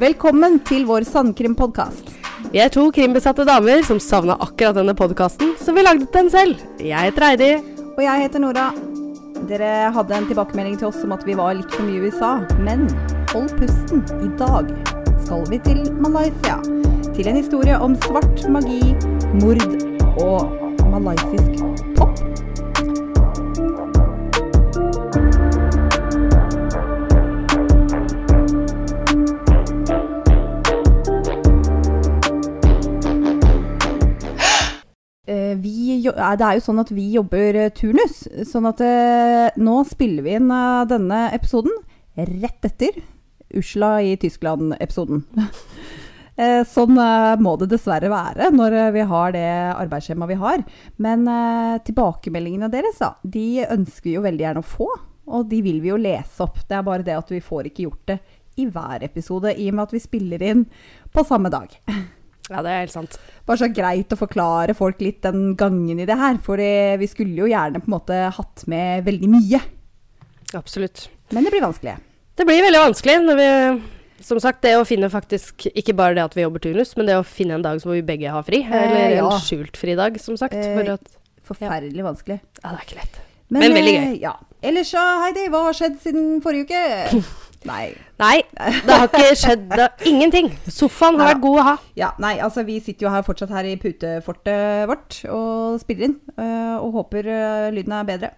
Velkommen til vår Sandkrim-podkast. Vi er to krimbesatte damer som savna akkurat denne podkasten, så vi lagde den selv. Jeg heter Heidi. Og jeg heter Nora. Dere hadde en tilbakemelding til oss om at vi var litt for mye i USA, men hold pusten. I dag skal vi til Malaysia. Til en historie om svart magi, mord og malaysisk pop. Det er jo sånn at vi jobber eh, turnus, sånn at eh, nå spiller vi inn eh, denne episoden rett etter Usla i Tyskland-episoden. Eh, Sånn eh, må det dessverre være når eh, vi har det arbeidsskjemaet vi har. Men eh, tilbakemeldingene deres da, de ønsker vi jo veldig gjerne å få, og de vil vi jo lese opp. Det er bare det at vi får ikke gjort det i hver episode, i og med at vi spiller inn på samme dag. Ja, det er helt sant. Bare så greit å forklare folk litt den gangen i det her. For vi skulle jo gjerne på en måte hatt med veldig mye. Absolutt. Men det blir vanskelig. Det blir veldig vanskelig når vi Som sagt, det å finne faktisk Ikke bare det at vi jobber turnus, men det å finne en dag hvor vi begge har fri. Eller ja. en skjult fridag, som sagt. Eh, For at Forferdelig vanskelig. Ja, det er ikke lett. Men veldig gøy. eh, Ja. Ellers så, Heidi, hva har skjedd siden forrige uke? Nei. Nei, det har ikke skjedd da. Ingenting. Sofaen har Ja. vært god å ha. Ja, nei, altså vi sitter jo her fortsatt her i putefortet vårt og spiller inn. øh, og håper øh, lyden er bedre.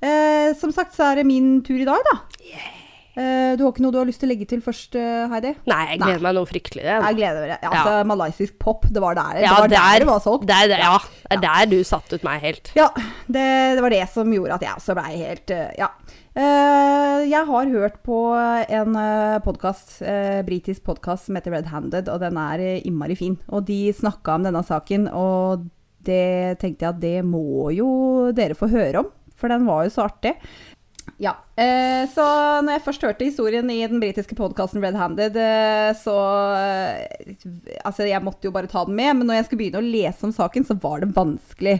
Eh, som sagt så er det min tur i dag, da. Eh, du har ikke noe du har lyst til å legge til først, Heidi? Nei, jeg gleder meg noe fryktelig. Jeg gleder meg. Ja, altså, Malaysisk pop, det var der det, Ja, var der der- det var solgt. Der, er, det- ja, det er der du satte ut meg helt. Ja, det, det var det som gjorde at jeg også blei helt eh, Ja. Eh, jeg har hørt på en uh, podkast, britisk podkast som heter Red Handed, og den er eh, innmari fin. Og de snakka om denne saken, og det tenkte jeg at det må jo dere få høre om, for den var jo så artig. Ja, eh, så når jeg først hørte historien i den britiske podkasten Red Handed, eh, så eh, Altså, jeg måtte jo bare ta den med, men når jeg skulle begynne å lese om saken, så var det vanskelig.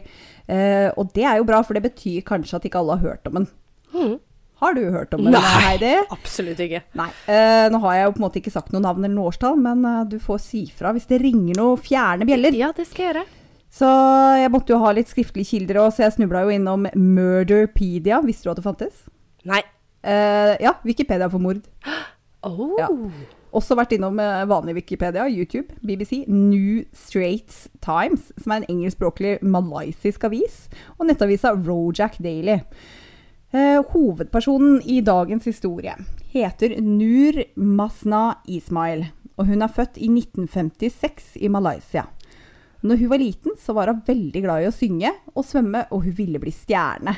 Eh, og det er jo bra, for det betyr kanskje at ikke alle har hørt om den. Mhm. Har du hørt om den, Nei. Heidi? Absolutt ikke. Nei. Eh, nå har jeg jo på en måte ikke sagt noe navn eller noe årstall, men eh, du får si fra hvis det ringer noen fjerne bjeller. Ja, det skal jeg gjøre. Så jeg måtte jo ha litt skriftlige kilder òg, så jeg snubla jo innom Murderpedia. Visste du at det fantes? Nei. Eh, ja, Wikipedia for mord. Oh. Ja. Også vært innom eh, vanlig Wikipedia, YouTube, BBC, New Straits Times, som er en engelskspråklig malaysisk avis, og nettavisa Rojak Daily. Eh, hovedpersonen i dagens historie heter Nur Masna Ismail, og hun er født i 1956 i Malaysia. Når hun var liten, så var hun veldig glad i å synge og svømme, og hun ville bli stjerne.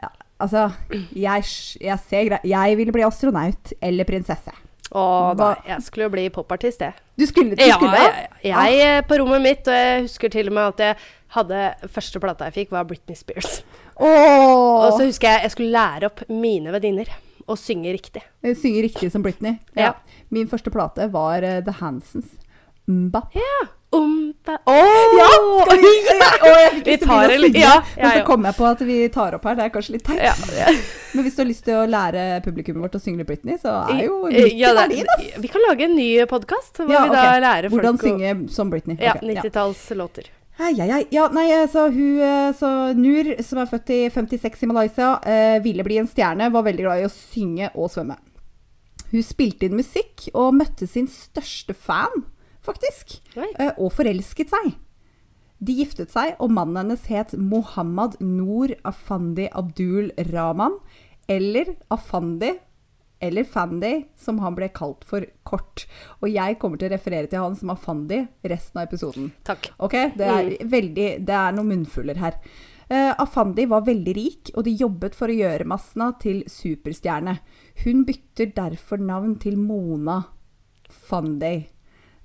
Ja, altså, jeg, jeg ser Jeg ville bli astronaut eller prinsesse. Å da, jeg skulle jo bli popartist, jeg. Du skulle, du Ja, skulle jeg, jeg eh, på rommet mitt, og jeg husker til og med at jeg hadde Første plata jeg fikk, var Britney Spears. Og så husker jeg jeg skulle lære opp mine venninner å synge riktig. Synge synger riktig som Britney. Ja. Min første plate var uh, The Hansons. Mba. Ja. Umpa Å! Ja, skal vi, ja, å, jeg fikk Vi tar en synge, ja, men så ja. kom jeg på at vi tar opp her. Det er kanskje litt teit. Ja, ja. Men hvis du har lyst til å lære publikummet vårt å synge Britney, så er jo Ja, det- ass. Vi kan lage en ny podkast hvor Ja, vi da ok. lærer folk Hvordan synge som Britney. Ja, Ok, ja. 90-tallslåter. Hei, hei, hei. Ja, nei, så hun, eh, så Nur, som er født i 56 i Malaysia, eh, ville bli en stjerne, var veldig glad i å synge og svømme. Hun spilte inn musikk og møtte sin største fan, faktisk, eh, og forelsket seg. De giftet seg, og mannen hennes het Mohammad Noor Afandi Abdul Rahman, eller Afandi, eller Fandi, som han ble kalt for kort. Og jeg kommer til å referere til han som Afandi resten av episoden. Takk. Ok, det er, veldig, det er noen munnfuller her. Uh, Afandi var veldig rik, og de jobbet for å gjøre Masna til superstjerne. Hun bytter derfor navn til Mona Fandi,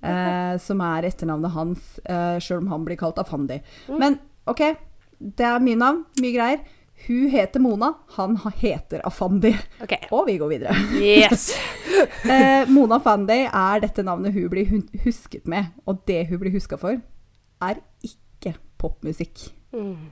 eh, som er etternavnet hans, uh, sjøl om han blir kalt Afandi. Men ok, det er mye navn, mye greier. Hun heter Mona, han heter Afandi. Okay. Og vi går videre. Yes. Eh, Mona Afandi er dette navnet hun blir husket med, og det hun blir huska for, er ikke popmusikk. Mm.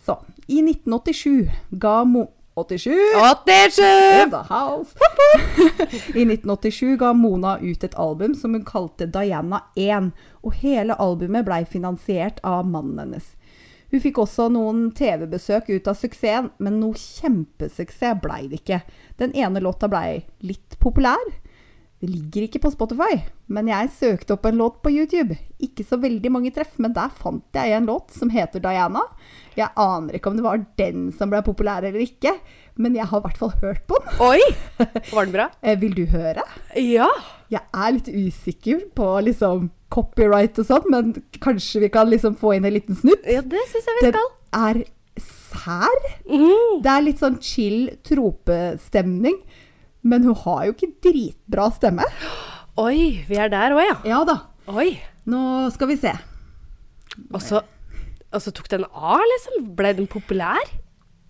Så, i 1987 ga Mo 87. 87! In the house. I 1987 ga Mona ut et album som hun kalte Diana 1, og hele albumet blei finansiert av mannen hennes. Hun fikk også noen TV-besøk ut av suksessen, men noe kjempesuksess blei det ikke. Den ene låta blei litt populær. Det ligger ikke på Spotify, men jeg søkte opp en låt på YouTube. Ikke så veldig mange treff, men der fant jeg en låt som heter Diana. Jeg aner ikke om det var den som ble populær eller ikke, men jeg har i hvert fall hørt på den. Oi! Var den bra? Eh, vil du høre? Ja. Jeg er litt usikker på liksom copyright og sånn, men kanskje vi kan liksom få inn en liten snutt? Ja, det syns jeg vi Den skal. er sær. Mm. Det er litt sånn chill tropestemning. Men hun har jo ikke dritbra stemme. Oi, vi er der òg, ja. Ja da. Oi. Nå skal vi se. Og så, og så tok den av, liksom? Ble den populær?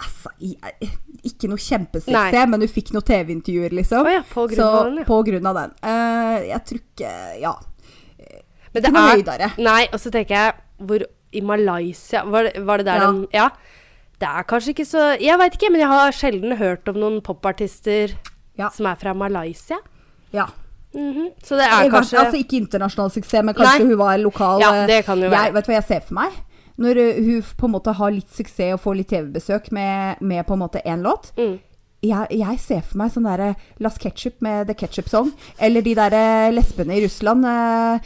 Altså, ikke noe kjempesuksess, men hun fikk noen TV-intervjuer, liksom. Oh, ja, på grunn Så av den, ja. på grunn av den. Uh, jeg tror ikke Ja. Men det er høydere. Nei, og så tenker jeg hvor I Malaysia Var var det der Ja. den Ja. Det er kanskje ikke så Jeg veit ikke, men jeg har sjelden hørt om noen popartister Ja. som er fra Malaysia. ja. Mhm. Så det er jeg, kanskje Altså ikke internasjonal suksess, men kanskje Nei. hun var lokal. Ja, eh, det kan jo være. Jeg, vet du hva jeg ser for meg? Når uh, hun på en måte har litt suksess og får litt TV-besøk med, med på en måte én låt. Mm. Jeg, jeg ser for meg sånn derre Las Ketchup med The Ketchup Song. Eller de derre lesbene i Russland. eh,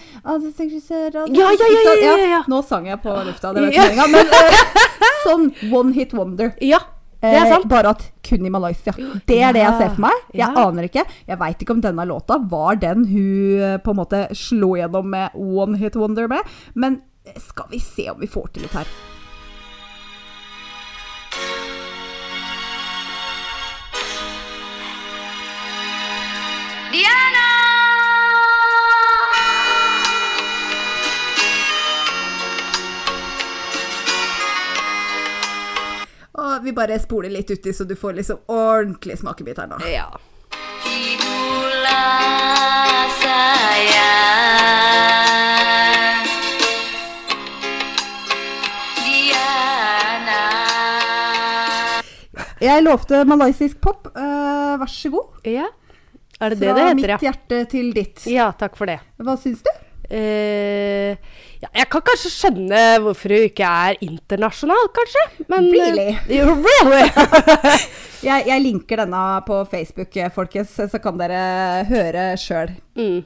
Ja, ja, ja, ja, ja, ja. Nå sang jeg på lufta, det var ikke meninga. Men eh, sånn one hit wonder. Ja, det er Eh, sant. bare at kun i Malaysia. Det er det jeg ser for meg. Jeg aner ikke. Jeg veit ikke om denne låta var den hun på en måte slo gjennom med One Hit Wonder med, men skal vi se om vi får til litt her. Vi bare spoler litt uti, så du får liksom ordentlig smakebit her nå. Ja. Jeg lovte malaysisk pop. Uh, vær så god. ja. Er det det Fra det heter, mitt hjerte til ditt. Ja, takk for det. Hva syns du? Eh, ja, jeg kan kanskje skjønne hvorfor hun ikke er internasjonal, kanskje. Men, eh, Really? Uh, really? Jeg, jeg linker denne på Facebook, eh, folkens, så kan dere høre sjøl. mm.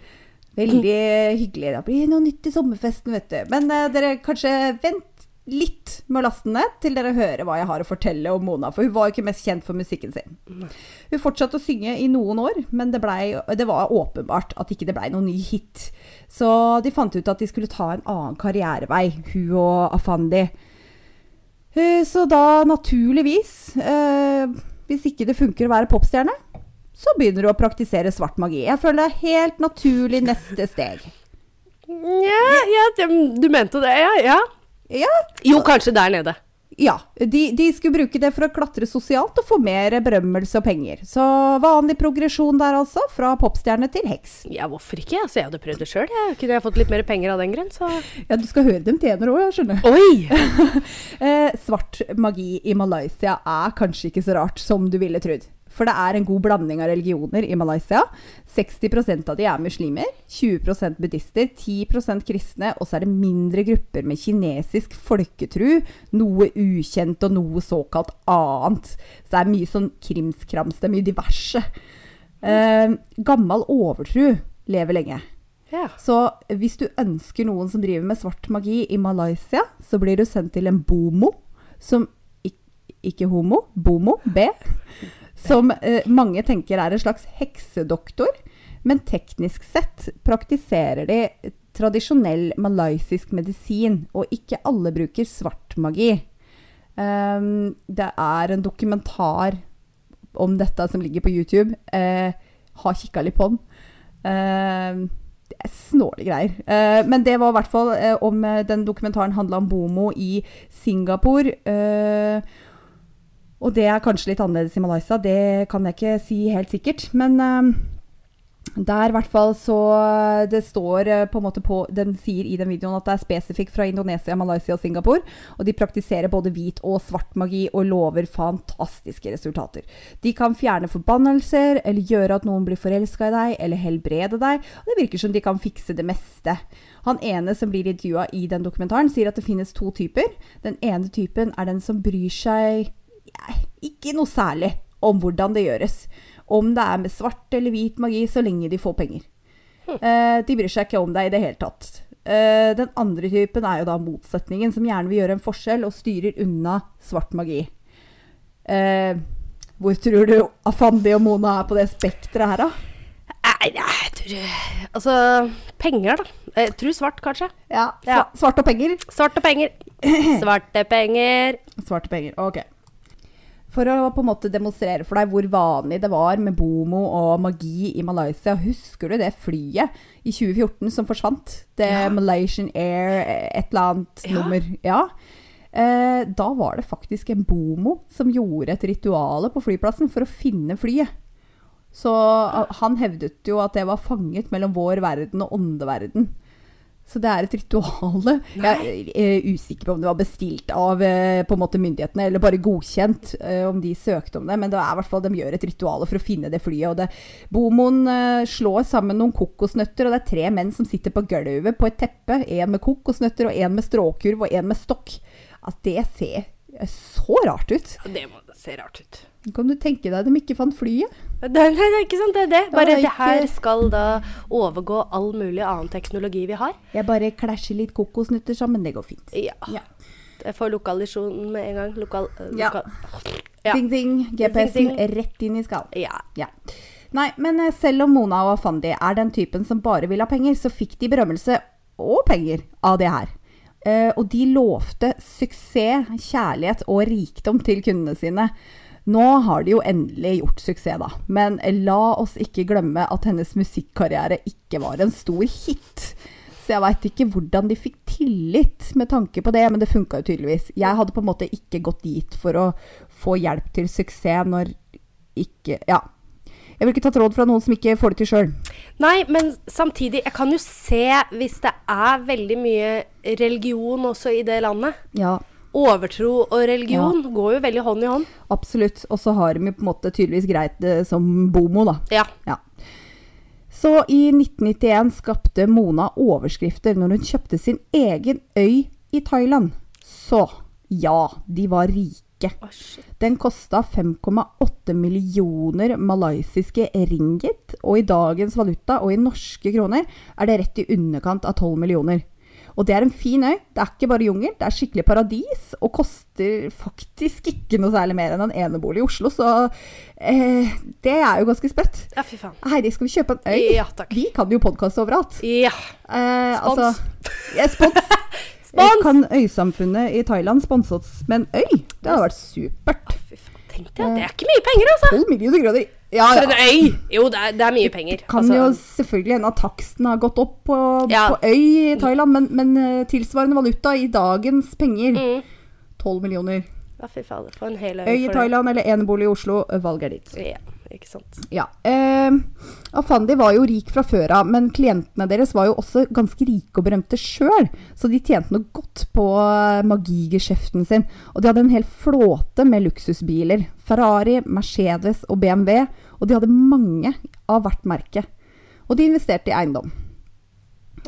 Veldig hyggelig. Det blir noe nytt i sommerfesten, vet du. Men uh, dere kanskje vent litt med å laste den ned til dere hører hva jeg har å fortelle om Mona. For hun var jo ikke mest kjent for musikken sin. Hun fortsatte å synge i noen år, men det, ble, det var åpenbart at ikke det blei noen ny hit. Så de fant ut at de skulle ta en annen karrierevei, hun og Afandi. Eh, Så da naturligvis, eh, hvis ikke det funker å være popstjerne, så begynner du å praktisere svart magi. Jeg føler det er helt naturlig neste steg. Ja, ja, du mente det, ja? ja. Ja, Jo, kanskje der nede. Ja de, de skulle bruke det for å klatre sosialt og få mer berømmelse og penger. Så vanlig progresjon der altså, fra popstjerne til heks. Ja, hvorfor ikke? Altså, jeg hadde prøvd det sjøl. Kunne jeg fått litt mer penger av den grunn, så Ja, du skal høre dem tjener òg, skjønner du. Oi! Eh, svart magi i Malaysia er kanskje ikke så rart som du ville trodd. For det er en god blanding av religioner i Malaysia. 60% av de er muslimer, 20% buddhister, 10% kristne, og så er det mindre grupper med kinesisk folketru, noe ukjent og noe såkalt annet. Så det er mye sånn krimskrams, det er mye diverse. Eh, gammel overtru lever lenge. Ja. Så hvis du ønsker noen som driver med svart magi i Malaysia, så blir du sendt til en bomo, som ikke homo, bomo, B, som eh, mange tenker er en slags heksedoktor, men teknisk sett praktiserer de tradisjonell malaysisk medisin, og ikke alle bruker svart magi. Um, det er en dokumentar om dette som ligger på YouTube. Uh, har kikka litt på den. Uh, det er snåle greier. Uh, men det var i hvert fall eh, om den dokumentaren handla om Bomo i Singapore. Eh, og det er kanskje litt annerledes i Malaysia, det kan jeg ikke si helt sikkert. Men eh, Der i hvert fall så Det står eh, på en måte på Den sier i den videoen at det er spesifikt fra Indonesia, Malaysia og Singapore. Og de praktiserer både hvit og svart magi og lover fantastiske resultater. De kan fjerne forbannelser, eller gjøre at noen blir forelska i deg, eller helbrede deg. Og det virker som de kan fikse det meste. Han ene som blir intervjua i den dokumentaren, sier at det finnes to typer. Den ene typen er den som bryr seg ikke noe særlig om hvordan det gjøres. Om det er med svart eller hvit magi, så lenge de får penger. Eh, de bryr seg ikke om deg i det hele tatt. Eh, den andre typen er jo da motsetningen, som gjerne vil gjøre en forskjell og styrer unna svart magi. Eh, hvor tror du Afandi og Mona er på det spekteret her, da? Nei, jeg tror Altså, penger, da. Jeg tror svart, kanskje. Ja, Ja. sva- Svart og penger? Svarte penger. Svarte penger. Svarte penger, ok. For å på en måte demonstrere for deg hvor vanlig det var med bomo og magi i Malaysia, husker du det flyet i 2014 som forsvant? Det Ja. Malaysian Air, et eller annet Ja. nummer. Ja. Eh, da var det faktisk en bomo som gjorde et rituale på flyplassen for å finne flyet. Så ah, han hevdet jo at det var fanget mellom vår verden og åndeverden. Så det er et rituale. Jeg er usikker på om det var bestilt av eh, måte myndighetene, eller bare godkjent, eh, om de søkte om det. Men det er hvert fall de gjør et rituale for å finne det flyet. Og det, Bomoen eh, slår sammen noen kokosnøtter, og det er tre menn som sitter på gulvet på et teppe. En med kokosnøtter, og en med stråkurv, og en med stokk. At det ser eh, så rart ut. Ja, Det må se rart ut. Kan du tenke deg de ikke fant flyet? Det, er ikke sant, det er det. Bare det her skal da overgå all mulig annen teknologi vi har. Jeg bare klasjer litt kokosnøtter sammen, det går fint. Ja. Ja. Jeg får lokalisjonen med en gang. Lokal... eh, Ja. lokal. Ja. GPS-en rett inn i skallen. Ja. Ja. Nei, men eh, selv om Mona og Afandi er den typen som bare vil ha penger, så fikk de berømmelse og penger av det her. Uh, og de lovte suksess, kjærlighet og rikdom til kundene sine. Nå har de jo endelig gjort suksess, da. Men la oss ikke glemme at hennes musikkarriere ikke var en stor hit. Så jeg veit ikke hvordan de fikk tillit med tanke på det, men det funka jo tydeligvis. Jeg hadde på en måte ikke gått dit for å få hjelp til suksess når ikke Ja. Jeg vil ikke tatt råd fra noen som ikke får det til sjøl. Nei, men samtidig, jeg kan jo se hvis det er veldig mye religion også i det landet. Ja, Overtro og religion går jo veldig hånd i hånd. absolutt. Og så har de jo på en måte tydeligvis greit det som bomo, da. Ja. Ja. Så i 1991 skapte Mona overskrifter når hun kjøpte sin egen øy i Thailand. Så ja, de var rike. Den kosta 5,8 millioner malaysiske ringgit, og i dagens valuta og i norske kroner er det rett i underkant av 12 millioner. Og det er en fin øy. Det er ikke bare jungel, det er skikkelig paradis, og koster faktisk ikke noe særlig mer enn en enebolig i Oslo, så eh, det er jo ganske spøtt. Ja, fy faen. Heidi, skal vi kjøpe en øy? Ja, takk. Vi kan jo podkaste overalt. Ja. Eh, Spons. Altså, ja, spons. Spons! Kan øysamfunnet i Thailand sponse oss med en øy? Det hadde vært supert. Fy faen. Tenk deg det er ikke mye penger, altså. 12 millioner kroner. Ja, For en øy! Jo, det er, det er mye penger. Det Kan Altså, jo selvfølgelig hende at taksten har gått opp på, Ja. på øy i Thailand, men, men eh, tilsvarende valuta i dagens penger Mm. 12 millioner. Ja, fy fader. For en hel øy. Øy i det. Thailand eller enebolig i Oslo, Valget er ditt. Ja, ikke sant. Ja. Eh, Afandi var jo rik fra før av, men klientene deres var jo også ganske rike og berømte sjøl, så de tjente noe godt på eh, magigeskjeften sin. Og de hadde en hel flåte med luksusbiler. Ferrari, Mercedes og BMW, og de hadde mange av hvert merke. Og de investerte i eiendom.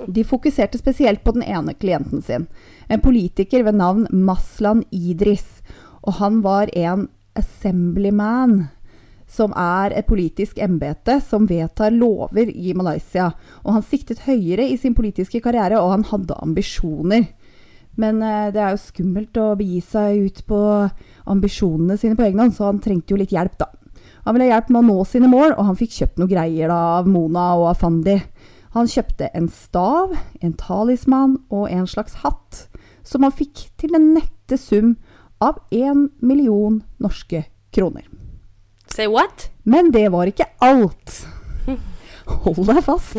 De fokuserte spesielt på den ene klienten sin, en politiker ved navn Maslan Idris. Og han var en assemblyman, som er et politisk embete som vedtar lover i Malaysia. Og han siktet høyere i sin politiske karriere, og han hadde ambisjoner. Men eh, det er jo skummelt å begi seg ut på ambisjonene sine på egen hånd, så han trengte jo litt hjelp, da. Han ville ha hjelp med å nå sine mål, og han fikk kjøpt noen greier da, av Mona og Afandi. Han kjøpte en stav, en talisman og en slags hatt, som han fikk til den nette sum av én million norske kroner. Say what? Men det var ikke alt. Hold deg fast.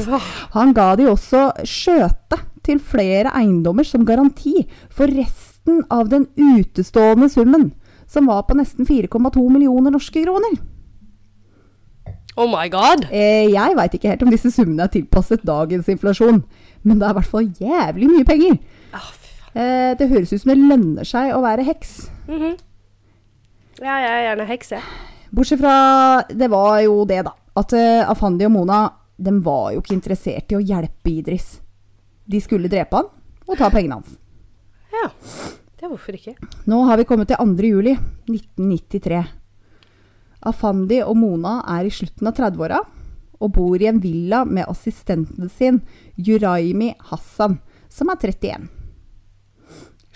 Han ga de også skjøte til flere eiendommer som garanti for resten av den utestående summen, som var på nesten 4,2 millioner norske kroner. Oh my god! Eh, jeg veit ikke helt om disse summene er tilpasset dagens inflasjon, men det er i hvert fall jævlig mye penger. Ah. Eh, det høres ut som det lønner seg å være heks. Mhm. Ja, jeg er gjerne heks, jeg. Bortsett fra Det var jo det, da. At uh, Afandi og Mona de var jo ikke interessert i å hjelpe Idris. De skulle drepe han og ta pengene hans. Ja. Det er hvorfor ikke? Nå har vi kommet til 2. juli 1993. Afandi og Mona er i slutten av 30-åra og bor i en villa med assistenten sin, Juraimi Hassan, som er 31.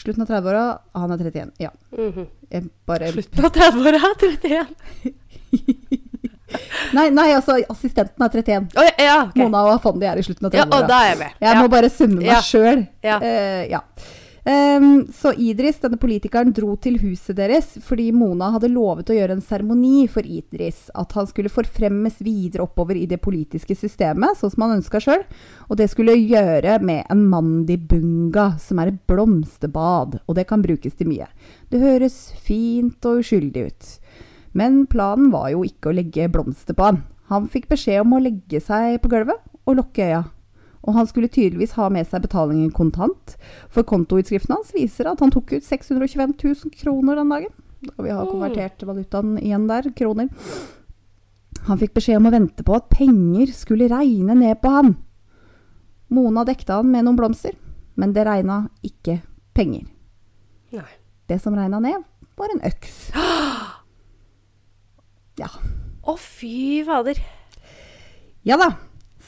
Slutten av 30-åra, han er 31. Ja. Mhm. Jeg bare Slutten av 30-åra, 31. Nei, nei, altså, assistenten er 31. Oh, ja, ja, ok. Mona og Fandi er i slutten av Ja, og 30-åra. da er jeg med. Jeg ja. må bare summe meg Ja. sjøl. Ja. ja. Ehm, så Idris, denne politikeren, dro til huset deres fordi Mona hadde lovet å gjøre en seremoni for Idris. At han skulle forfremmes videre oppover i det politiske systemet, sånn som han ønska sjøl. Og det skulle gjøre med en mandibunga, som er et blomsterbad. Og det kan brukes til mye. Det høres fint og uskyldig ut. Men planen var jo ikke å legge blomster på han. Han fikk beskjed om å legge seg på gulvet og lukke øya. Og han skulle tydeligvis ha med seg betalingen kontant, for kontoutskriften hans viser at han tok ut 625 000 kroner den dagen. Og vi har konvertert valutaen igjen der, kroner. Han fikk beskjed om å vente på at penger skulle regne ned på han. Mona dekte han med noen blomster, men det regna ikke penger. Nei. Det som regna ned, var en øks. Ja. Å, fy fader. Ja da.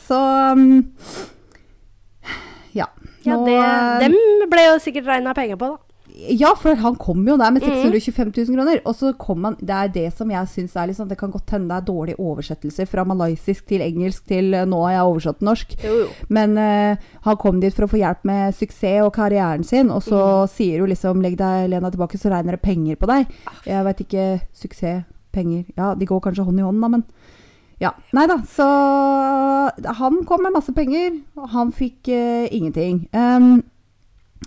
Så um, Ja. Ja, Nå, det, eh, dem ble jo sikkert regna penger på, da. Ja, for han kom jo der med Mm. 625 000 kroner. Og så kom han Det er det som jeg syns er sånn Det kan godt hende det er dårlige oversettelser fra malaysisk til engelsk til eh, nå har jeg oversatt norsk. Jo, jo. Men uh, han kom dit for å få hjelp med suksess og karrieren sin, og så Mm. sier hun liksom 'legg deg Lena tilbake, så regner det penger på deg'. Ah. Jeg veit ikke Suksess, penger Ja, de går kanskje hånd i hånd, da, men ja. Nei da, så han kom med masse penger, og han fikk uh, ingenting. Um,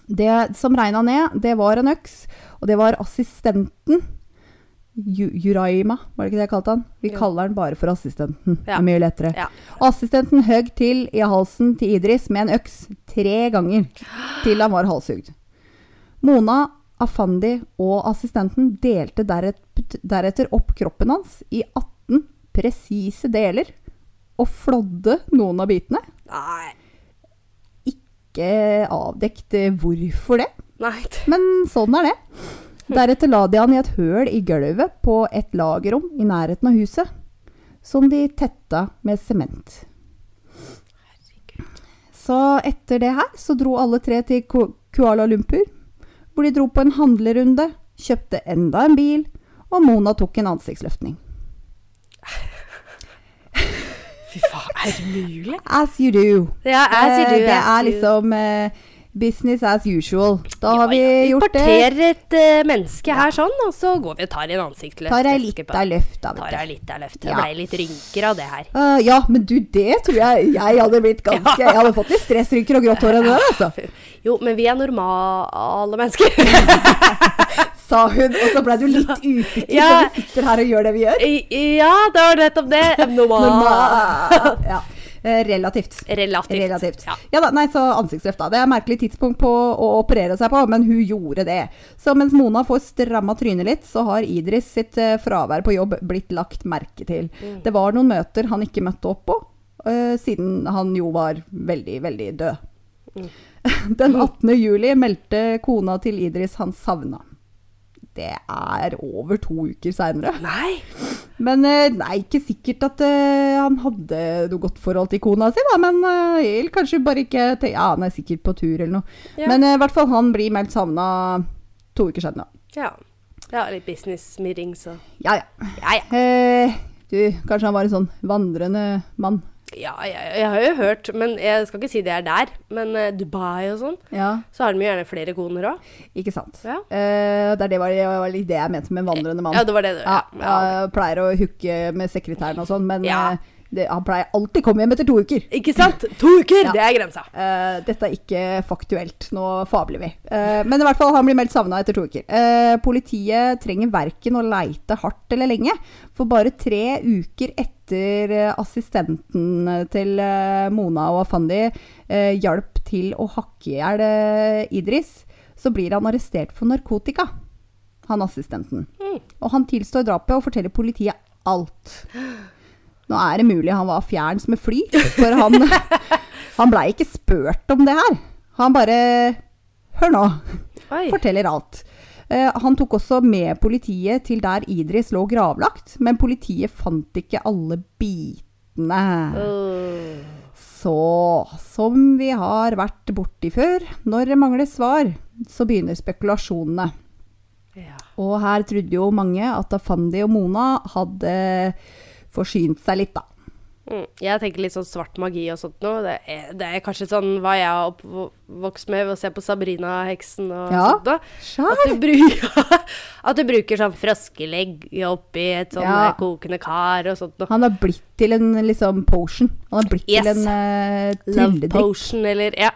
det som regna ned, det var en øks, og det var assistenten. Ju Juraima, var det ikke det jeg kalte han? Vi Jo. kaller han bare for assistenten. Det er mye lettere. Ja. Assistenten høgg til i halsen til Idris med en øks tre ganger til han var halshugd. Mona, Afandi og assistenten delte deretter opp kroppen hans i 18 presise deler og flådde noen av bitene. Nei. Ikke avdekt eh, hvorfor det, Nei. men sånn er det. Deretter la de han i et høl i gulvet på et lagerrom i nærheten av huset, som de tetta med sement. Så etter det her så dro alle tre til Kuala Lumpur, hvor de dro på en handlerunde, kjøpte enda en bil, og Mona tok en ansiktsløftning. Fy faen, er det mulig? As you do. Ja, as you do, Eh, det as er liksom eh, business as usual. Da har vi Ja, ja, gjort det. Importerer et uh, menneske her sånn, og så går vi og tar en ansiktsløft. Tar ei lita løft, da. Tar ei lita løft. Det Ja. ble litt rynker av det her. Uh, ja, men du, det tror jeg jeg hadde blitt ganske Jeg hadde fått litt stressrynker og grått hår av det altså. Jo, men vi er normale mennesker. Sa hun, og så ble du litt usikker Ja. når vi sitter her og gjør det vi gjør. Ja, det var nettopp det. Normal. Ja. Eh, relativt. Relativt. Relativt. Ja. Ja da, nei, så ansiktsløft, da. Det er et merkelig tidspunkt på å operere seg på, men hun gjorde det. Så mens Mona får stramma trynet litt, så har Idris sitt eh, fravær på jobb blitt lagt merke til. Mm. Det var noen møter han ikke møtte opp på, uh, siden han jo var veldig, veldig død. Mm. Den 18. juli meldte kona til Idris han savna. Det er over to uker seinere. Men eh, nei, ikke sikkert at uh, han hadde noe godt forhold til kona si, da. Men uh, kanskje bare ikke til, Ja, han er sikkert på tur eller noe. Ja. Men i hvert fall han blir meldt savna to uker da. Ja. ja, litt business-meeting, så. Ja ja. Ja, ja. Du, kanskje han var en sånn vandrende mann. Ja, jeg, jeg har jo hørt, men jeg skal ikke si det er der. Men uh, Dubai og sånn, Ja, så har de jo gjerne flere koner òg. ikke sant. Ja. Uh, det, det, var, det var litt det jeg mente med vandrende mann. Ja, det var det. Ja, Ja, jeg pleier å hooke med sekretæren og sånn, men Ja. Det, han pleier alltid å komme hjem etter to uker. Ikke sant? To uker! Ja. Det er grensa. Uh, dette er ikke faktuelt, nå fabler vi. Uh, men i hvert fall, han blir meldt savna etter to uker. Uh, politiet trenger verken å leite hardt eller lenge, for bare tre uker etter assistenten til Mona og Afandi hjalp til å hakke i hjel Idris, så blir han arrestert for narkotika, han assistenten. Og han tilstår drapet og forteller politiet alt. Nå er det mulig han var fjerns med fly, for han, han blei ikke spurt om det her. Han bare Hør nå, Oi. forteller alt. Eh, han tok også med politiet til der Idris lå gravlagt, men politiet fant ikke alle bitene. Så, som vi har vært borti før, når det mangler svar, så begynner spekulasjonene. Ja. Og her trodde jo mange at Afandi og Mona hadde forsynt seg litt, da. Mm. Jeg tenker litt sånn svart magi og sånt noe. Det det er kanskje sånn hva jeg har oppvokst med ved å se på Sabrina-heksen og Ja. sånt noe. At du, bruker, at du bruker sånn froskelegg oppi et sånn Ja. eh, kokende kar og sånt noe. Han har blitt til en liksom potion. Han har blitt Yes. til en uh, Love potion eller Ja.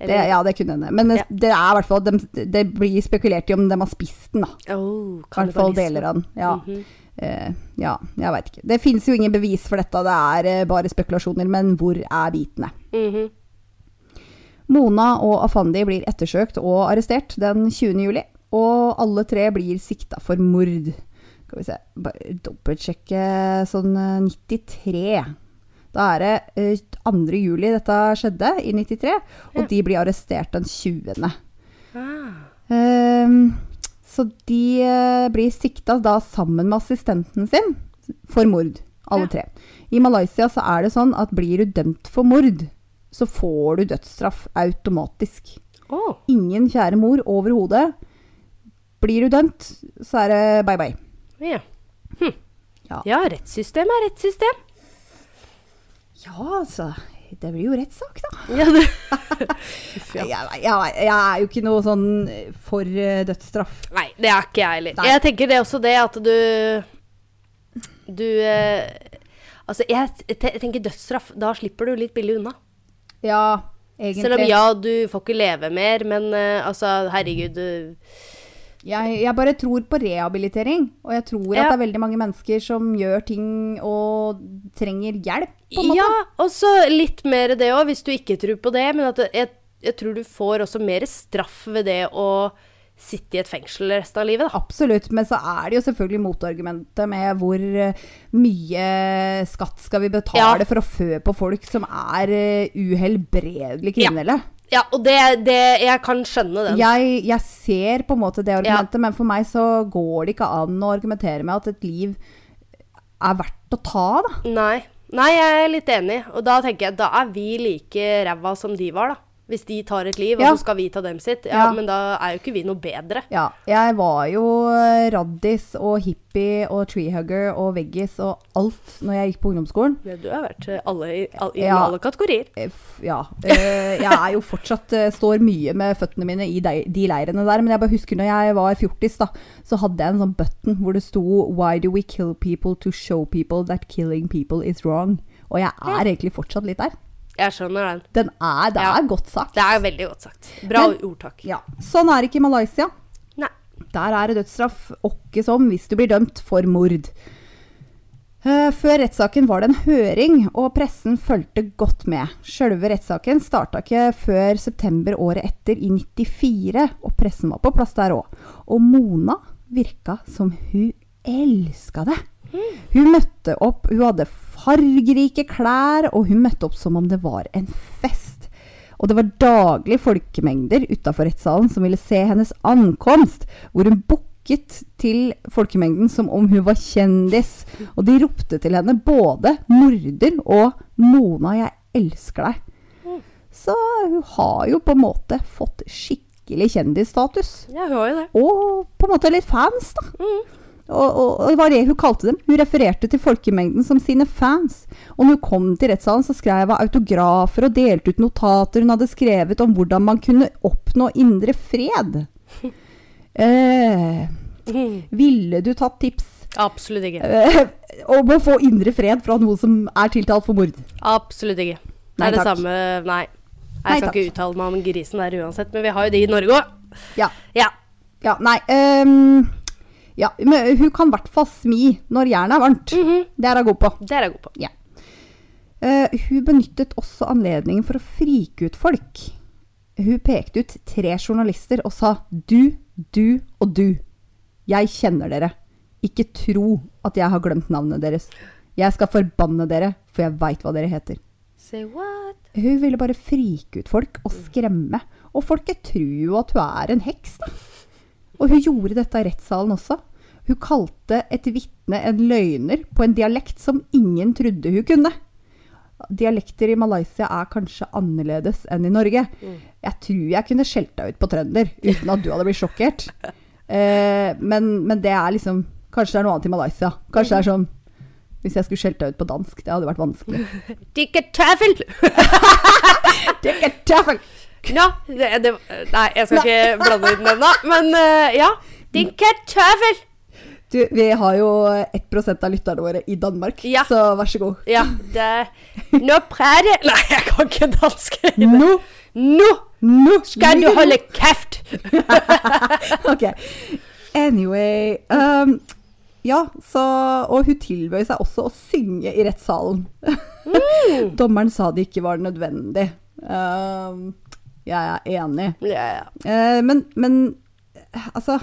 Det, ja, det kunne hende. Men Ja. det er i hvert fall de, Det blir spekulert i om de har spist den, da. Oh, I hvert fall deler av den. Ja. Mm Eh, ja, jeg veit ikke. Det finnes jo ingen bevis for dette, det er eh, bare spekulasjoner. Men hvor er bitene? Mhm. Mona og Afandi blir ettersøkt og arrestert den 20. juli. Og alle tre blir sikta for mord. Skal vi se Bare dobbeltsjekke sånn eh, 93. Da er det eh, 2. juli dette skjedde, i 93. Og Ja. de blir arrestert den 20. Ah. Ehm, så de eh, blir sikta da sammen med assistenten sin for mord, alle Ja. tre. I Malaysia så er det sånn at blir du dømt for mord, så får du dødsstraff automatisk. Oh. Ingen kjære mor overhodet. Blir du dømt, så er det bye bye. ja. Hm. Ja. ja, rettssystem er rettssystem. Ja, altså. Det blir jo rettssak, da. Ja. Jeg, jeg, jeg er jo ikke noe sånn for eh, dødsstraff. Nei, det er ikke jeg heller. Jeg tenker det er også det at du Du eh, Altså, jeg te- tenker dødsstraff. Da slipper du litt billig unna. Ja, egentlig. Selv om ja, du får ikke leve mer, men eh, altså, herregud du, Jeg, jeg bare tror på rehabilitering, og jeg tror at det er veldig mange mennesker som gjør ting og trenger hjelp, på en måte. Ja, og så litt mer det òg, hvis du ikke tror på det. Men at jeg, jeg tror du får også mer straff ved det å sitte i et fengsel resten av livet, da. Absolutt, men så er det jo selvfølgelig motargumentet med hvor eh, mye skatt skal vi betale Ja. for å fø på folk som er eh, uhelbredelig kriminelle. Ja, og det, det Jeg kan skjønne den. Jeg, jeg ser på en måte det argumentet, men for meg så går det ikke an å argumentere med at et liv er verdt å ta, da. Nei. Nei, jeg er litt enig. Og da tenker jeg da er vi like ræva som de var, da. Hvis de tar et liv, Ja. og så skal vi ta dem sitt. Ja, Ja. Men da er jo ikke vi noe bedre. Ja, jeg var jo eh, raddis og hippie og treehugger og veggis og alt når jeg gikk på ungdomsskolen. Ja, Du har vært eh, alle, i, all, i Ja. alle kategorier. Eh, Ja. Jeg er jo fortsatt Står mye med føttene mine i de, de leirene der. Men jeg bare husker når jeg var fjortis, da, så hadde jeg en sånn button hvor det sto Why do we kill people to show people that killing people is wrong? Og jeg er egentlig fortsatt litt der. Jeg skjønner den. Den er, det Ja. er godt sagt. Det er veldig godt sagt. Bra Men- ordtak. Ja. Sånn er det ikke i Malaysia. Nei. Der er det dødsstraff åkke som hvis du blir dømt for mord. Eh, Før rettssaken var det en høring, og pressen fulgte godt med. Sjølve rettssaken starta ikke før september året etter, i 94, og pressen var på plass der òg. Og Mona virka som hun elska det. Hun møtte opp, hun hadde fargerike klær, og hun møtte opp som om det var en fest. Og det var daglig folkemengder utafor rettssalen som ville se hennes ankomst, hvor hun bukket til folkemengden som om hun var kjendis. Og de ropte til henne både 'morder' og 'Mona, jeg elsker deg'. Så hun har jo på en måte fått skikkelig kjendisstatus. Ja, hun har jo det. Og på en måte litt fans, da. Mm. Og, og, og det var det hun kalte dem. Hun refererte til folkemengden som sine fans. Og når hun kom til rettssalen, så skrev hun autografer og delte ut notater hun hadde skrevet om hvordan man kunne oppnå indre fred. Eh, ville du tatt tips Absolutt ikke. Eh, om å få indre fred fra noen som er tiltalt for mord. Absolutt ikke. Det Nei, er det samme Nei. Jeg Nei, skal takk. ikke uttale meg om grisen der uansett, men vi har jo de i Norge òg. Ja. Ja. ja nei ehm, Ja, men hun kan i hvert fall smi når jernet er varmt. Mhm. Det er hun god på. Det er jeg god på. Eh, hun benyttet også anledningen for å frike ut folk. Hun pekte ut tre journalister og sa du, du og du. Jeg kjenner dere. Ikke tro at jeg har glemt navnet deres. Jeg skal forbanne dere, for jeg veit hva dere heter. Say what? Hun ville bare frike ut folk og skremme. Og folket tror jo at hun er en heks, da. Og hun gjorde dette i rettssalen også. Hun kalte et vitne en løgner på en dialekt som ingen trodde hun kunne. Dialekter i Malaysia er kanskje annerledes enn i Norge. Jeg tror jeg kunne skjelt deg ut på trønder uten at du hadde blitt sjokkert. Eh, men, men det er liksom Kanskje det er noe annet i Malaysia. Kanskje det er sånn Hvis jeg skulle skjelt deg ut på dansk, det hadde vært vanskelig. Dikke tøffel! Dikke! Ja, det, det, nei, jeg skal ikke blande ut den ennå, Men uh, ja. Dikke tøffel! Du, vi har jo 1% av lytterne våre i Danmark, Ja. så vær så god. Ja, det Nå prater Nei, jeg kan ikke dansk. Nå, Nå no. skal du holde kjeft! Ok. Anyway um, Ja, så Og hun tilbød seg også å synge i rettssalen. Dommeren sa det ikke var nødvendig. Um, jeg er enig. Ja. Eh, men, men altså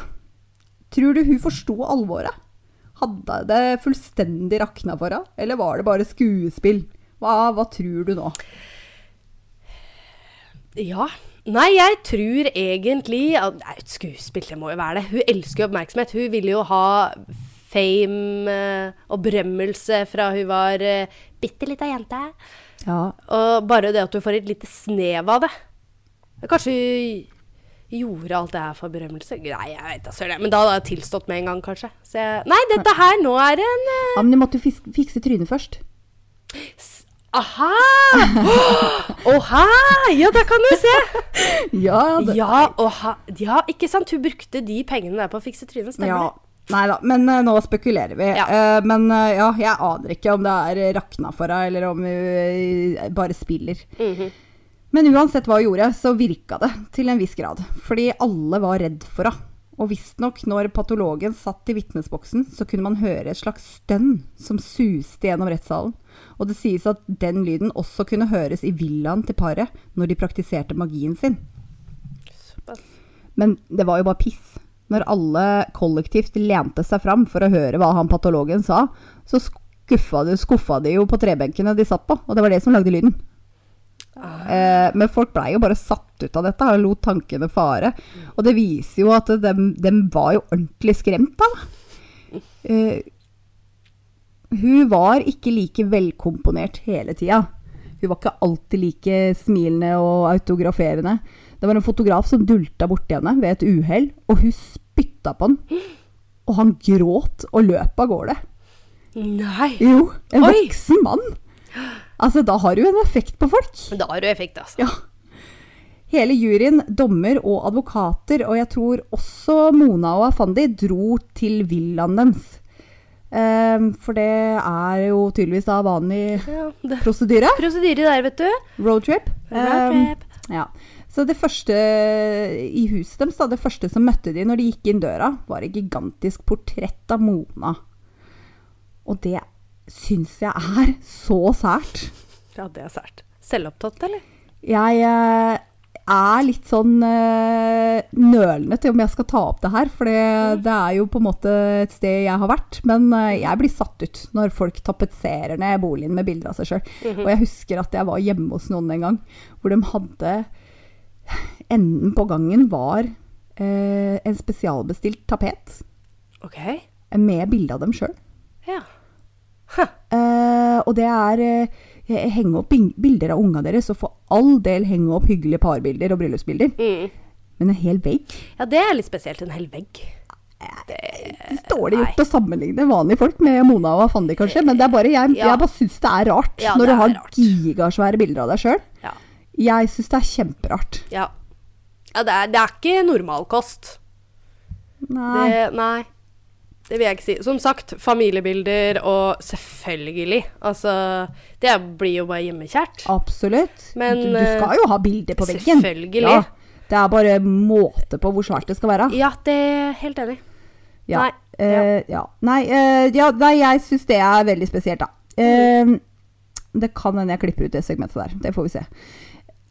Tror du hun forsto alvoret? Hadde det fullstendig rakna for henne? Eller var det bare skuespill? Hva, hva tror du nå? Ja. Nei, jeg tror egentlig at Nei, et skuespill, det må jo være det. Hun elsker jo oppmerksomhet. Hun ville jo ha fame eh, og berømmelse fra hun var uh, bitte lita jente. Ja, Og bare det at hun får et lite snev av det. Kanskje hun gjorde alt det her for berømmelse? Nei, jeg vet da søren. Men da hadde jeg tilstått med en gang, kanskje. Så jeg, nei, dette her nå er en uh... ja men du måtte jo fikse trynet først. Aha! Oha! Ja, der kan du se! Ja, det, Ja, oha. ja, ikke sant? Hun brukte de pengene der på å fikse trynet, stemmer ja. det? Nei da, men uh, nå spekulerer vi. Ja. Uh, men ja, jeg aner ikke om det er rakna for henne, eller om hun bare spiller. Mhm. Men uansett hva hun gjorde, så virka det til en viss grad. Fordi alle var redd for henne. Og visstnok, når patologen satt i vitnesboksen, så kunne man høre et slags stønn som suste gjennom rettssalen. Og det sies at den lyden også kunne høres i villaen til paret når de praktiserte magien sin. Men det var jo bare piss. Når alle kollektivt lente seg fram for å høre hva han patologen sa, så skuffa de, skuffa de jo på trebenkene de satt på, og det var det som lagde lyden. Eh, men folk blei jo bare satt ut av dette og lot tankene fare. Og det viser jo at dem, dem var jo ordentlig skremt da. Eh, hun var ikke like velkomponert hele tida. Hun var ikke alltid like smilende og autograferende. Det var en fotograf som dulta borti henne ved et uhell, og hun spytta på han. Og han gråt og løp av gårde. Nei. Jo, en Oi! voksen mann. Altså, da har du en effekt på folk. Da har du effekt, altså. Ja. Hele juryen, dommer og advokater, og jeg tror også Mona og Afandi, dro til villaen deres. Um, for det er jo tydeligvis da vanlig Ja, prosedyre. Prosedyre der, vet du. Roadtrip. Roadtrip. ja. Så det første i huset deres, da, det første som møtte de når de gikk inn døra, var et gigantisk portrett av Mona. Og det syns jeg er så sært. Ja, det er sært. Selvopptatt, eller? Jeg eh, er litt sånn eh, nølende til om jeg skal ta opp det her, for det, det er jo på en måte et sted jeg har vært. Men eh, jeg blir satt ut når folk tapetserer ned boligen med bilder av seg sjøl. Og jeg husker at jeg var hjemme hos noen en gang hvor de hadde Enden på gangen var eh, en spesialbestilt tapet Ok. med bilde av dem sjøl. Ja. Eh, og det er eh, henge opp bilder av unga deres, og for all del henge opp hyggelige parbilder og bryllupsbilder. Mm. Men en hel vegg? Ja, det er litt spesielt. En hel vegg. Det er dårlig gjort å sammenligne vanlige folk med Mona og Fandi, kanskje. Men det er bare, jeg, Ja. jeg bare syns det er rart Ja, når du har rart. gigasvære bilder av deg sjøl. Ja. Jeg syns det er kjemperart. Ja. ja det, er, det er ikke normalkost. Nei. Det, nei. Det vil jeg ikke si. Som sagt, familiebilder og selvfølgelig Altså, det blir jo bare hjemmekjært. Absolutt. Men, du, du eh, skal jo ha bilder på veggen. selvfølgelig. Ja, det er bare måte på hvor svært det skal være. Ja, det er helt enig. Ja. Nei, Uh, ja. Nei, uh, ja, nei, jeg syns det er veldig spesielt, da. Uh, det kan hende jeg klipper ut det segmentet der. Det får vi se.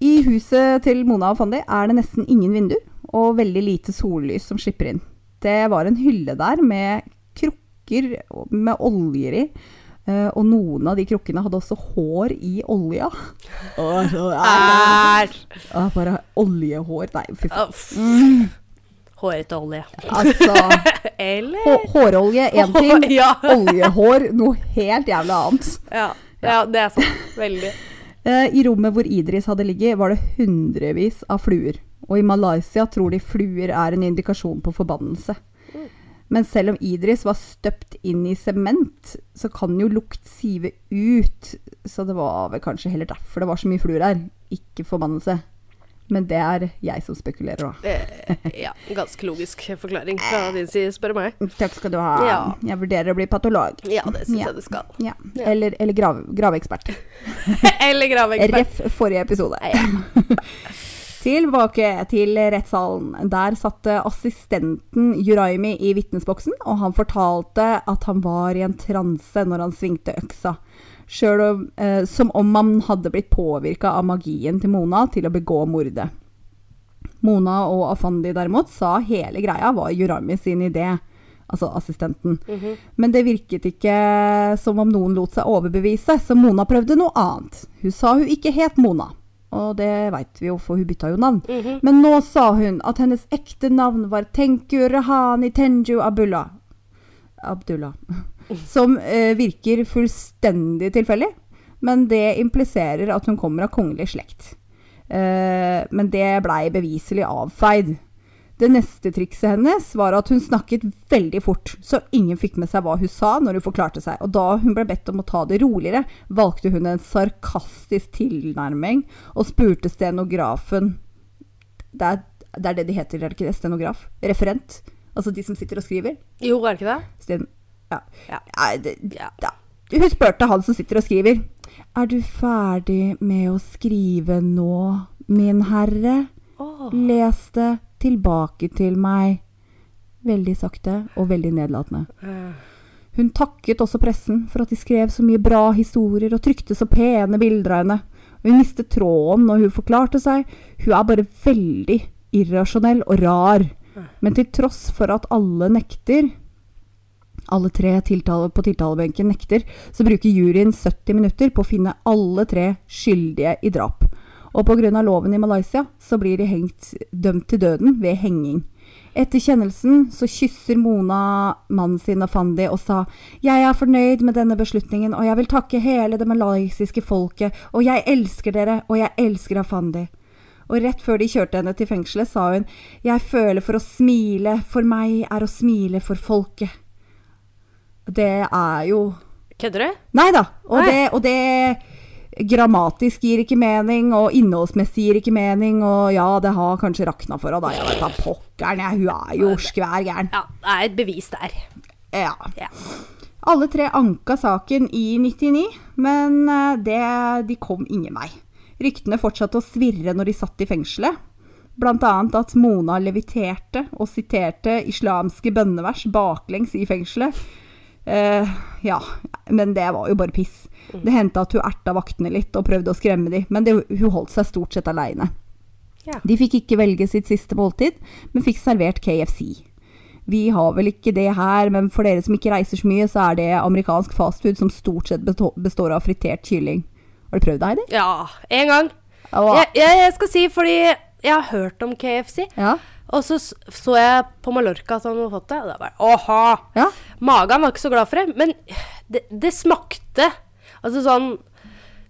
I huset til Mona og Fandi er det nesten ingen vinduer og veldig lite sollys som slipper inn. Det var en hylle der med krukker med oljer i. eh, og noen av de krukkene hadde også hår i olja. Æsj! Ah, bare oljehår. Nei, fy faen. Uff. Hårete olje. Altså Eller Hårolje én ting, ja. oljehår noe helt jævla annet. ja. ja, det er sant. Veldig. Eh, I rommet hvor Idris hadde ligget, var det hundrevis av fluer. Og i Malaysia tror de fluer er en indikasjon på forbannelse. Men selv om Idris var støpt inn i sement, så kan jo lukt sive ut. Så det var vel kanskje heller derfor det var så mye fluer her. Ikke forbannelse. Men det er jeg som spekulerer, da. Eh, ja, ganske logisk forklaring fra din side, spør du meg. Takk skal du ha. Ja. Jeg vurderer å bli patolog. Ja, det syns Ja. jeg du skal. Ja. Ja. Eller, eller grav, graveekspert. Eller graveekspert. Ref forrige episode. Tilbake til rettssalen. Der satt assistenten Juraimi i vitnesboksen, og han fortalte at han var i en transe når han svingte øksa. Om, eh, som om han hadde blitt påvirka av magien til Mona til å begå mordet. Mona og Afandi derimot sa hele greia var Juraimi sin idé, altså assistenten. Men det virket ikke som om noen lot seg overbevise, så Mona prøvde noe annet. Hun sa hun ikke het Mona, og det veit vi jo, for hun bytta jo navn. Men nå sa hun at hennes ekte navn var Tenku Rahani Tenju Abdullah. Abdullah. Som eh, virker fullstendig tilfeldig, men det impliserer at hun kommer av kongelig slekt. Eh, men det blei beviselig avfeid. Det neste trikset hennes var at hun snakket veldig fort, så ingen fikk med seg hva hun sa når hun forklarte seg. Og da hun ble bedt om å ta det roligere, valgte hun en sarkastisk tilnærming og spurte stenografen Det er det, er det de heter, er det ikke det? Stenograf? Referent? Altså de som sitter og skriver? Jo, er det ikke det? Sten... Ja. Ja. Nei, det, Ja. ja. Hun spurte han som sitter og skriver. Er du ferdig med å skrive nå, min herre? Oh. Les det tilbake til meg. Veldig sakte og veldig nedlatende. Hun takket også pressen for at de skrev så mye bra historier og trykte så pene bilder av henne. Hun mistet tråden når hun forklarte seg. Hun er bare veldig irrasjonell og rar. Men til tross for at alle nekter, alle tre tiltale, på tiltalebenken nekter, så bruker juryen 70 minutter på å finne alle tre skyldige i drap. Og pga. loven i Malaysia så blir de hengt, dømt til døden ved henging. Etter kjennelsen så kysser Mona mannen sin Afandi og sa Jeg er fornøyd med denne beslutningen, og jeg vil takke hele det malaysiske folket, og jeg elsker dere, og jeg elsker Afandi. Og rett før de kjørte henne til fengselet, sa hun Jeg føler for å smile, for meg er å smile for folket. Det er jo Kødder du? Nei da. Og, Nei. Det, og det grammatisk gir ikke mening, og innholdsmessig gir ikke mening, og ja, det har kanskje rakna for henne, da. Jeg vet da pokkeren, jeg. Hun er jo skvær gæren. Ja, det er et bevis der. Ja. Ja. Alle tre anka saken i 99, men eh, det, de kom ingen vei. Ryktene fortsatte å svirre når de satt i fengselet. Blant annet at Mona leviterte og siterte islamske bønnevers baklengs i fengselet. Eh, ja, men det var jo bare piss. Det hendte at hun erta vaktene litt og prøvde å skremme dem, men det, hun holdt seg stort sett aleine. Ja. De fikk ikke velge sitt siste måltid, men fikk servert KFC. Vi har vel ikke det her, men for dere som ikke reiser så mye, så er det amerikansk fastfood som stort sett består av fritert kylling. Har du prøvd det, Heidi? Ja, en gang. Jeg, jeg, jeg skal si fordi jeg har hørt om KFC. Ja. Og så så jeg på Mallorca at han hadde fått det, og da bare åha! Ja. Magen var ikke så glad for det, men det, det smakte Altså sånn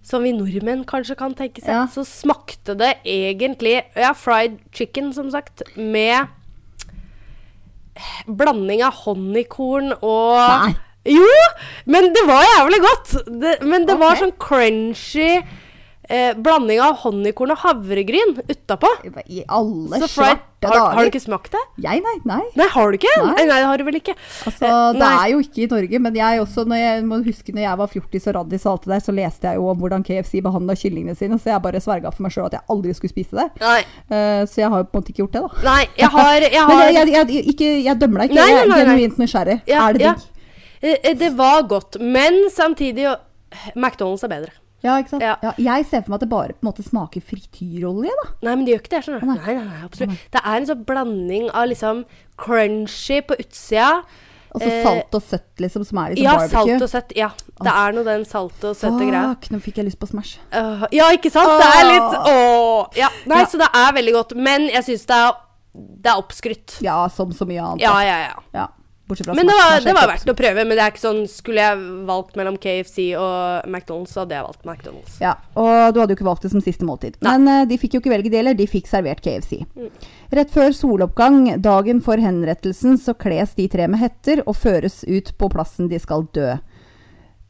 som vi nordmenn kanskje kan tenke seg, Ja. så smakte det egentlig Ja, fried chicken, som sagt, med blanding av honningkorn og Nei. Jo! Men det var jævlig godt! Det, men det var sånn crunchy eh, blanding av honningkorn og havregryn utapå. I alle Så svarte har, har du ikke smakt det? Jeg, nei. Nei. Nei, har du ikke? Nei. Nei, det har du vel ikke. Altså, Eh, det nei. er jo ikke i Norge, men jeg også, når jeg må huske når jeg var fjortis og raddis og alt det der, så leste jeg jo om hvordan KFC behandla kyllingene sine, så jeg bare sverga for meg sjøl at jeg aldri skulle spise det. Nei, Uh, så jeg har jo på en måte ikke gjort det, da. nei jeg har, jeg har Men jeg, jeg, ikke, jeg dømmer deg ikke, jeg er genuint nysgjerrig. Ja, er det digg? Eh, eh, Det var godt, men samtidig McDonald's er bedre. Ja, ikke sant? Ja. Ja. jeg ser for meg at det bare på en måte smaker frityrolje, da. Nei, men det gjør ikke det. skjønner du. Nei, nei, nei, absolutt. Det er en sånn blanding av liksom crunchy på utsida. Og så Eh, salt og søtt, liksom, som er liksom Ja, barbecue. salt og søtt. Ja, det er noe den salt og søtte greia. Fuck, nå fikk jeg lyst på Smash. Uh, ja, ikke sant? Det er litt Åh. Ja, nei, Ja. så det er veldig godt. Men jeg syns det er Det er oppskrytt. Ja, som så mye annet. Ja, ja, ja. Ja, bortsett fra Men det var, det var verdt å prøve. Men det er ikke sånn Skulle jeg valgt mellom KFC og McDonald's, så hadde jeg valgt McDonald's. Ja, og du hadde jo ikke valgt det som siste måltid. Nei. Men uh, de fikk jo ikke velge deler, de fikk servert KFC. Rett før soloppgang, dagen for henrettelsen, så kles de tre med hetter og føres ut på plassen de skal dø.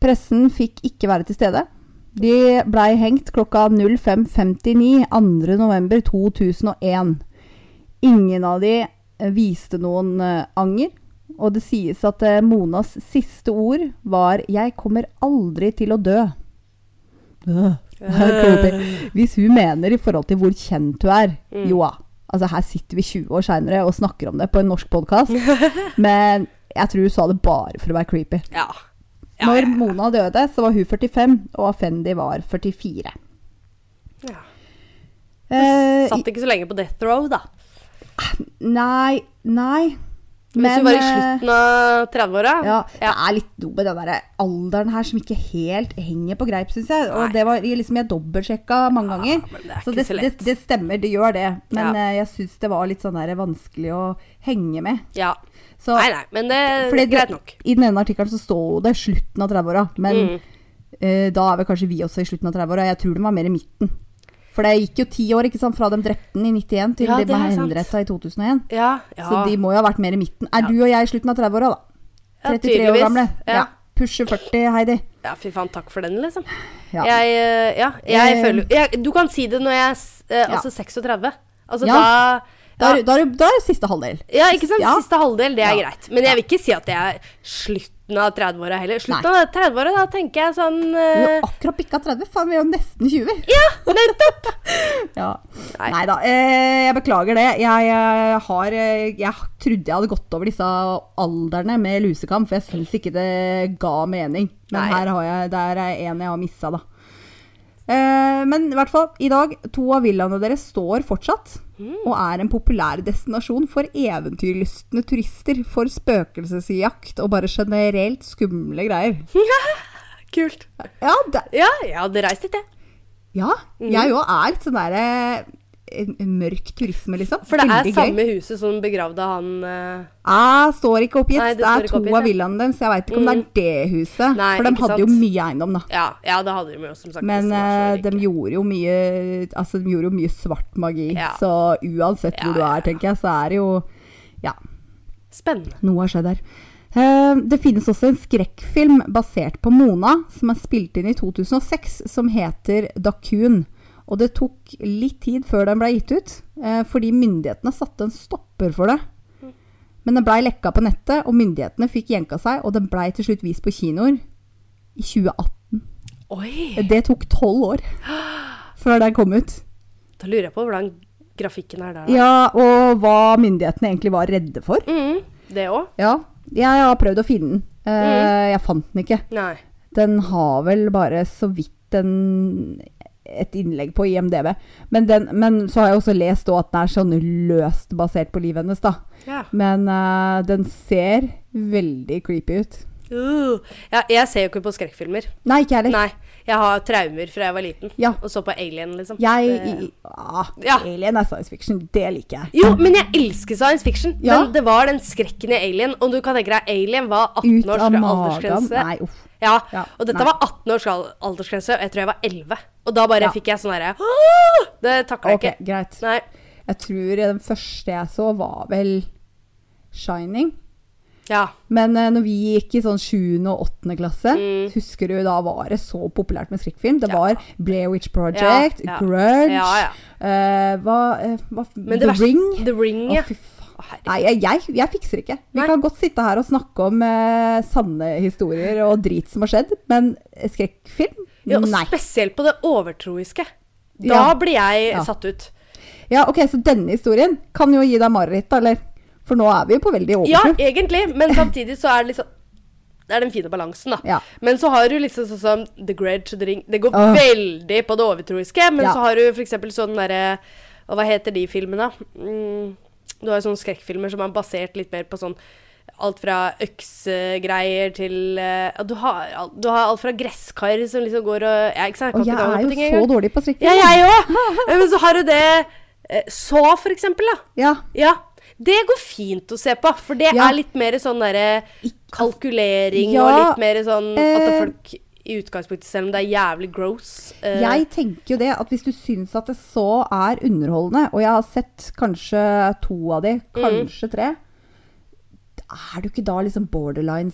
Pressen fikk ikke være til stede. De blei hengt klokka 05.59 2.11.2001. Ingen av de eh, viste noen eh, anger. Og det sies at eh, Monas siste ord var 'Jeg kommer aldri til å dø'. Øh. Hvis hun mener i forhold til hvor kjent hun er Mm. Jo da. Altså, her sitter vi 20 år seinere og snakker om det på en norsk podkast. men jeg tror hun sa det bare for å være creepy. Ja. ja, Når ja. Mona døde, så var hun 45, og Afendi var 44. Ja. Eh, Satt ikke så lenge på death row, da. nei, nei. Hvis hun var i eh, slutten av 30-åra. Ja, det er litt noe med den der alderen her som ikke helt henger på greip, syns jeg. Og Nei. det var liksom jeg dobbeltsjekka mange ganger. men det er så det, så det, det stemmer, det gjør det. Men Ja. eh, jeg syns det var litt sånn der vanskelig å henge med. ja. Så, Nei, nei, men det er greit nok. I den ene artikkelen så står det slutten av 30-åra, men Mm. uh, da er vel kanskje vi også i slutten av 30-åra. Jeg tror den var mer i midten. For det gikk jo ti år ikke sant, fra de drepte den i 91 til Ja, de det ble henretta i 2001. Ja, ja. Så de må jo ha vært mer i midten. Er du og jeg i slutten av 30-åra, da? Ja, 33 år gamle. Ja. Pusher 40, Heidi. ja, fy faen, takk for den, liksom. Ja. Jeg, eh, ja, jeg Eh, føler jeg, Du kan si det når jeg er eh, altså 36. Altså da Da er, da, er, da er siste halvdel. ja, ikke sant? Siste halvdel, det er greit. Men jeg vil ikke si at det er slutten av 30-åra heller. Slutten Nei. av 30-åra, da tenker jeg sånn Du eh, har akkurat bikka 30. Faen, vi er jo nesten 20. Ja, nettopp! Ja. Nei. Da. Eh, jeg beklager det. Jeg, jeg har eh, Jeg trodde jeg hadde gått over disse alderne med lusekam, for jeg syns ikke det ga mening. Men Nei. her har jeg, der er en jeg har missa, da. Eh, men i hvert fall, i dag, to av villaene deres står fortsatt. Og er en populær destinasjon for eventyrlystne turister. For spøkelsesjakt og bare generelt skumle greier. Kult. Ja, det, Ja, jeg hadde reist dit, jeg. ja jeg òg er litt sånn derre en mørk turisme, liksom. For det er samme gøy. huset som begravde han uh... Ah, står ikke oppgitt. Nei, det, det er to oppgitt, av villaene deres. Jeg veit ikke om det er det huset. Nei, for de hadde jo mye eiendom, da. Ja, ja, det hadde de jo, som sagt. Men så eh, de gjorde jo mye Altså, de gjorde jo mye svart magi. Ja. Så uansett hvor Ja, du er, tenker jeg, så er det jo Ja, Spennende. noe har skjedd her. Eh, det finnes også en skrekkfilm basert på Mona, som er spilt inn i 2006, som heter Dakun. Og det tok litt tid før den ble gitt ut, eh, fordi myndighetene satte en stopper for det. Men den blei lekka på nettet, og myndighetene fikk jenka seg, og den blei til slutt vist på kinoer i 2018. Oi! Det tok tolv år før den kom ut. Da lurer jeg på hvordan grafikken er der. Da. Ja, og hva myndighetene egentlig var redde for. Mm, det òg? Ja, jeg har prøvd å finne den. Eh, Mm. Jeg fant den ikke. Nei. Den har vel bare så vidt en, et innlegg på IMDv. Men, den, men så har jeg også lest at den er sånn løst basert på livet hennes, da. Ja. Men uh, den ser veldig creepy ut. Uh, ja, jeg ser jo ikke på skrekkfilmer. Nei, ikke heller. Nei. Jeg har traumer fra jeg var liten. Ja. Og så på Alien, liksom. Jeg Det- ah, Ja. Alien er science fiction. Det liker jeg. Jo, men jeg elsker science fiction. Ja. Men det var den skrekken i Alien. Og du kan tenke deg, Alien var 18 Ut års aldersgrense. Nei, uff. Ja, Ja, og dette nei. var 18 års al- aldersgrense, og jeg tror jeg var 11. Og da bare Ja. fikk jeg sånn herre! Det takla jeg Ok, ikke. greit. Nei. Jeg tror den første jeg så, var vel Shining. Ja. Men uh, når vi gikk i sånn 7. og 8. klasse, Mm. husker du da var det så populært med skrekkfilm? Det Ja. var Blair Witch Project, Ja, ja. Grudge Ja, ja. eh, hva, uh, hva The verste- Ring? The Ring, ja. herregud. Nei, jeg, jeg, fikser ikke. Vi Nei. kan godt sitte her og snakke om eh, sanne historier og drit som har skjedd, men skrekkfilm? Ja, Nei. spesielt på det overtroiske. Da Ja. blir jeg Ja. satt ut. Ja, ok, så denne historien kan jo gi deg mareritt, eller? For nå er vi jo på veldig Ja, egentlig, men samtidig så er det liksom Det er den fine balansen, da. Ja. Men så har du liksom sånn som The Grudge, The Ring Det går Åh. veldig på det overtroiske, men Ja. så har du eksempel sånn derre Og hva heter de filmene? Mm, du har sånne skrekkfilmer som er basert litt mer på sånn Alt fra øksegreier til eh, ja, du, har, du har alt fra gresskar som liksom går og ja, ikke sant? Og jeg er jo så engang. dårlig på strikking. Ja, jeg òg! Men så har du det eh, Så, for eksempel, da. Ja. Ja. Det går fint å se på, for det Ja. er litt mer sånn derre kalkulering Ja, og litt mer sånn at eh, folk i utgangspunktet, selv om det er jævlig gross Uh, Jeg tenker jo det at hvis du syns at det så er underholdende, og jeg har sett kanskje to av de, Mm. kanskje tre, er du ikke da liksom borderline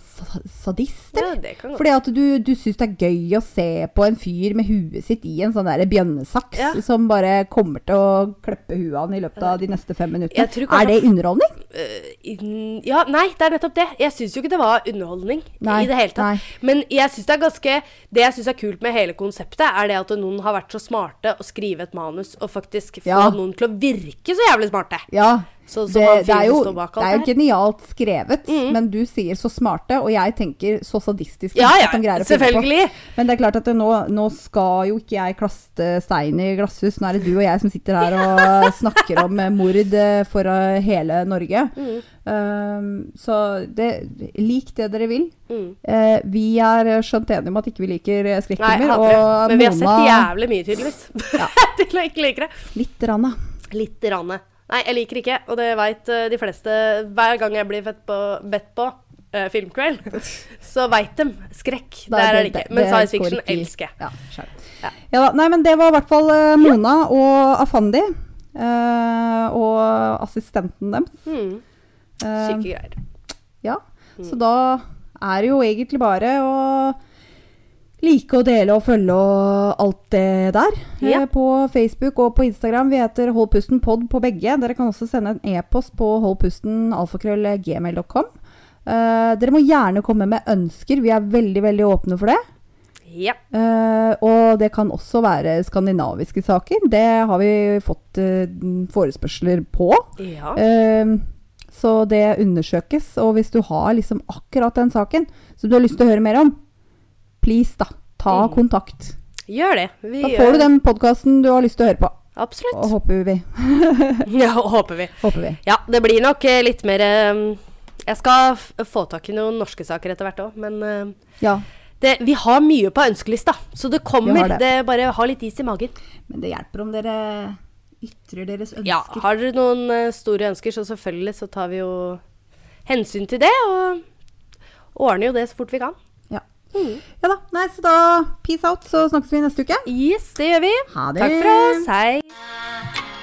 sadist? Ja, det kan. Fordi at du, du syns det er gøy å se på en fyr med huet sitt i en sånn der bjønnesaks Ja. som bare kommer til å klippe huet han i løpet av de neste fem minuttene. Er det underholdning? Eh, ja, nei, det er nettopp det. Jeg syns jo ikke det var underholdning Nei, i det hele tatt. nei. Men jeg synes det er ganske Det jeg syns er kult med hele konseptet, er det at noen har vært så smarte å skrive et manus og faktisk få Ja. noen til å virke så jævlig smarte. Ja. Så- som det, det, er jo, bak det er jo genialt skrevet, men du sier så smarte, og jeg tenker så sadistisk. Ja, ja, selvfølgelig. Men det er klart at det, nå, nå skal jo ikke jeg klaste stein i glasshus. Nå er det du og jeg som sitter her og snakker om eh, mord eh, for eh, hele Norge. Mm. Um, så det, lik det dere vil. Mm. Uh, vi er skjønt enige om at ikke vi liker skrekkfilmer. Men vi har sett jævlig mye, tydeligvis. Ja. til å ikke like det. litt rann. Litt ranne. Nei, jeg liker ikke, og det veit de fleste hver gang jeg blir på, bedt på uh, filmkveld. Så veit de. Skrekk. Der er det ikke. Men science fiction elsker jeg. Ja. Ja. Ja nei, men det var i hvert fall eh, Mona og Afandi. Uh, og assistenten deres. Eh, Syke greier. ja. Så da er det jo egentlig bare å like og dele og følge og alt det der. eh, Ja. på Facebook og på Instagram. Vi heter Hold pusten pod på begge. Dere kan også sende en e-post på holdpusten.alfakrøll.gmail.com. Uh, dere må gjerne komme med ønsker. Vi er veldig, veldig åpne for det. Ja. Eh, og det kan også være skandinaviske saker. Det har vi fått eh, forespørsler på. ja. Eh, så det undersøkes. Og hvis du har liksom akkurat den saken som du har lyst til å høre mer om, please, da. Ta Mm. kontakt. Gjør det. Vi Da gjør får du den podkasten du har lyst til å høre på. Absolutt. Og håper vi. Ja, håper vi. Håper vi. Ja, det blir nok eh, litt mer eh, Jeg skal få tak i noen norske saker etter hvert òg, men eh, Ja. det, vi har mye på ønskelista, så det kommer. Det. det. bare ha litt is i magen. Men det hjelper om dere ytrer deres ønsker. Ja, har dere noen store ønsker, så selvfølgelig så tar vi jo hensyn til det, og ordner jo det så fort vi kan. Ja. ja da. Nei, så da peace out, så snakkes vi neste uke. Yes, det gjør vi. Ha det. Takk for oss. Hei.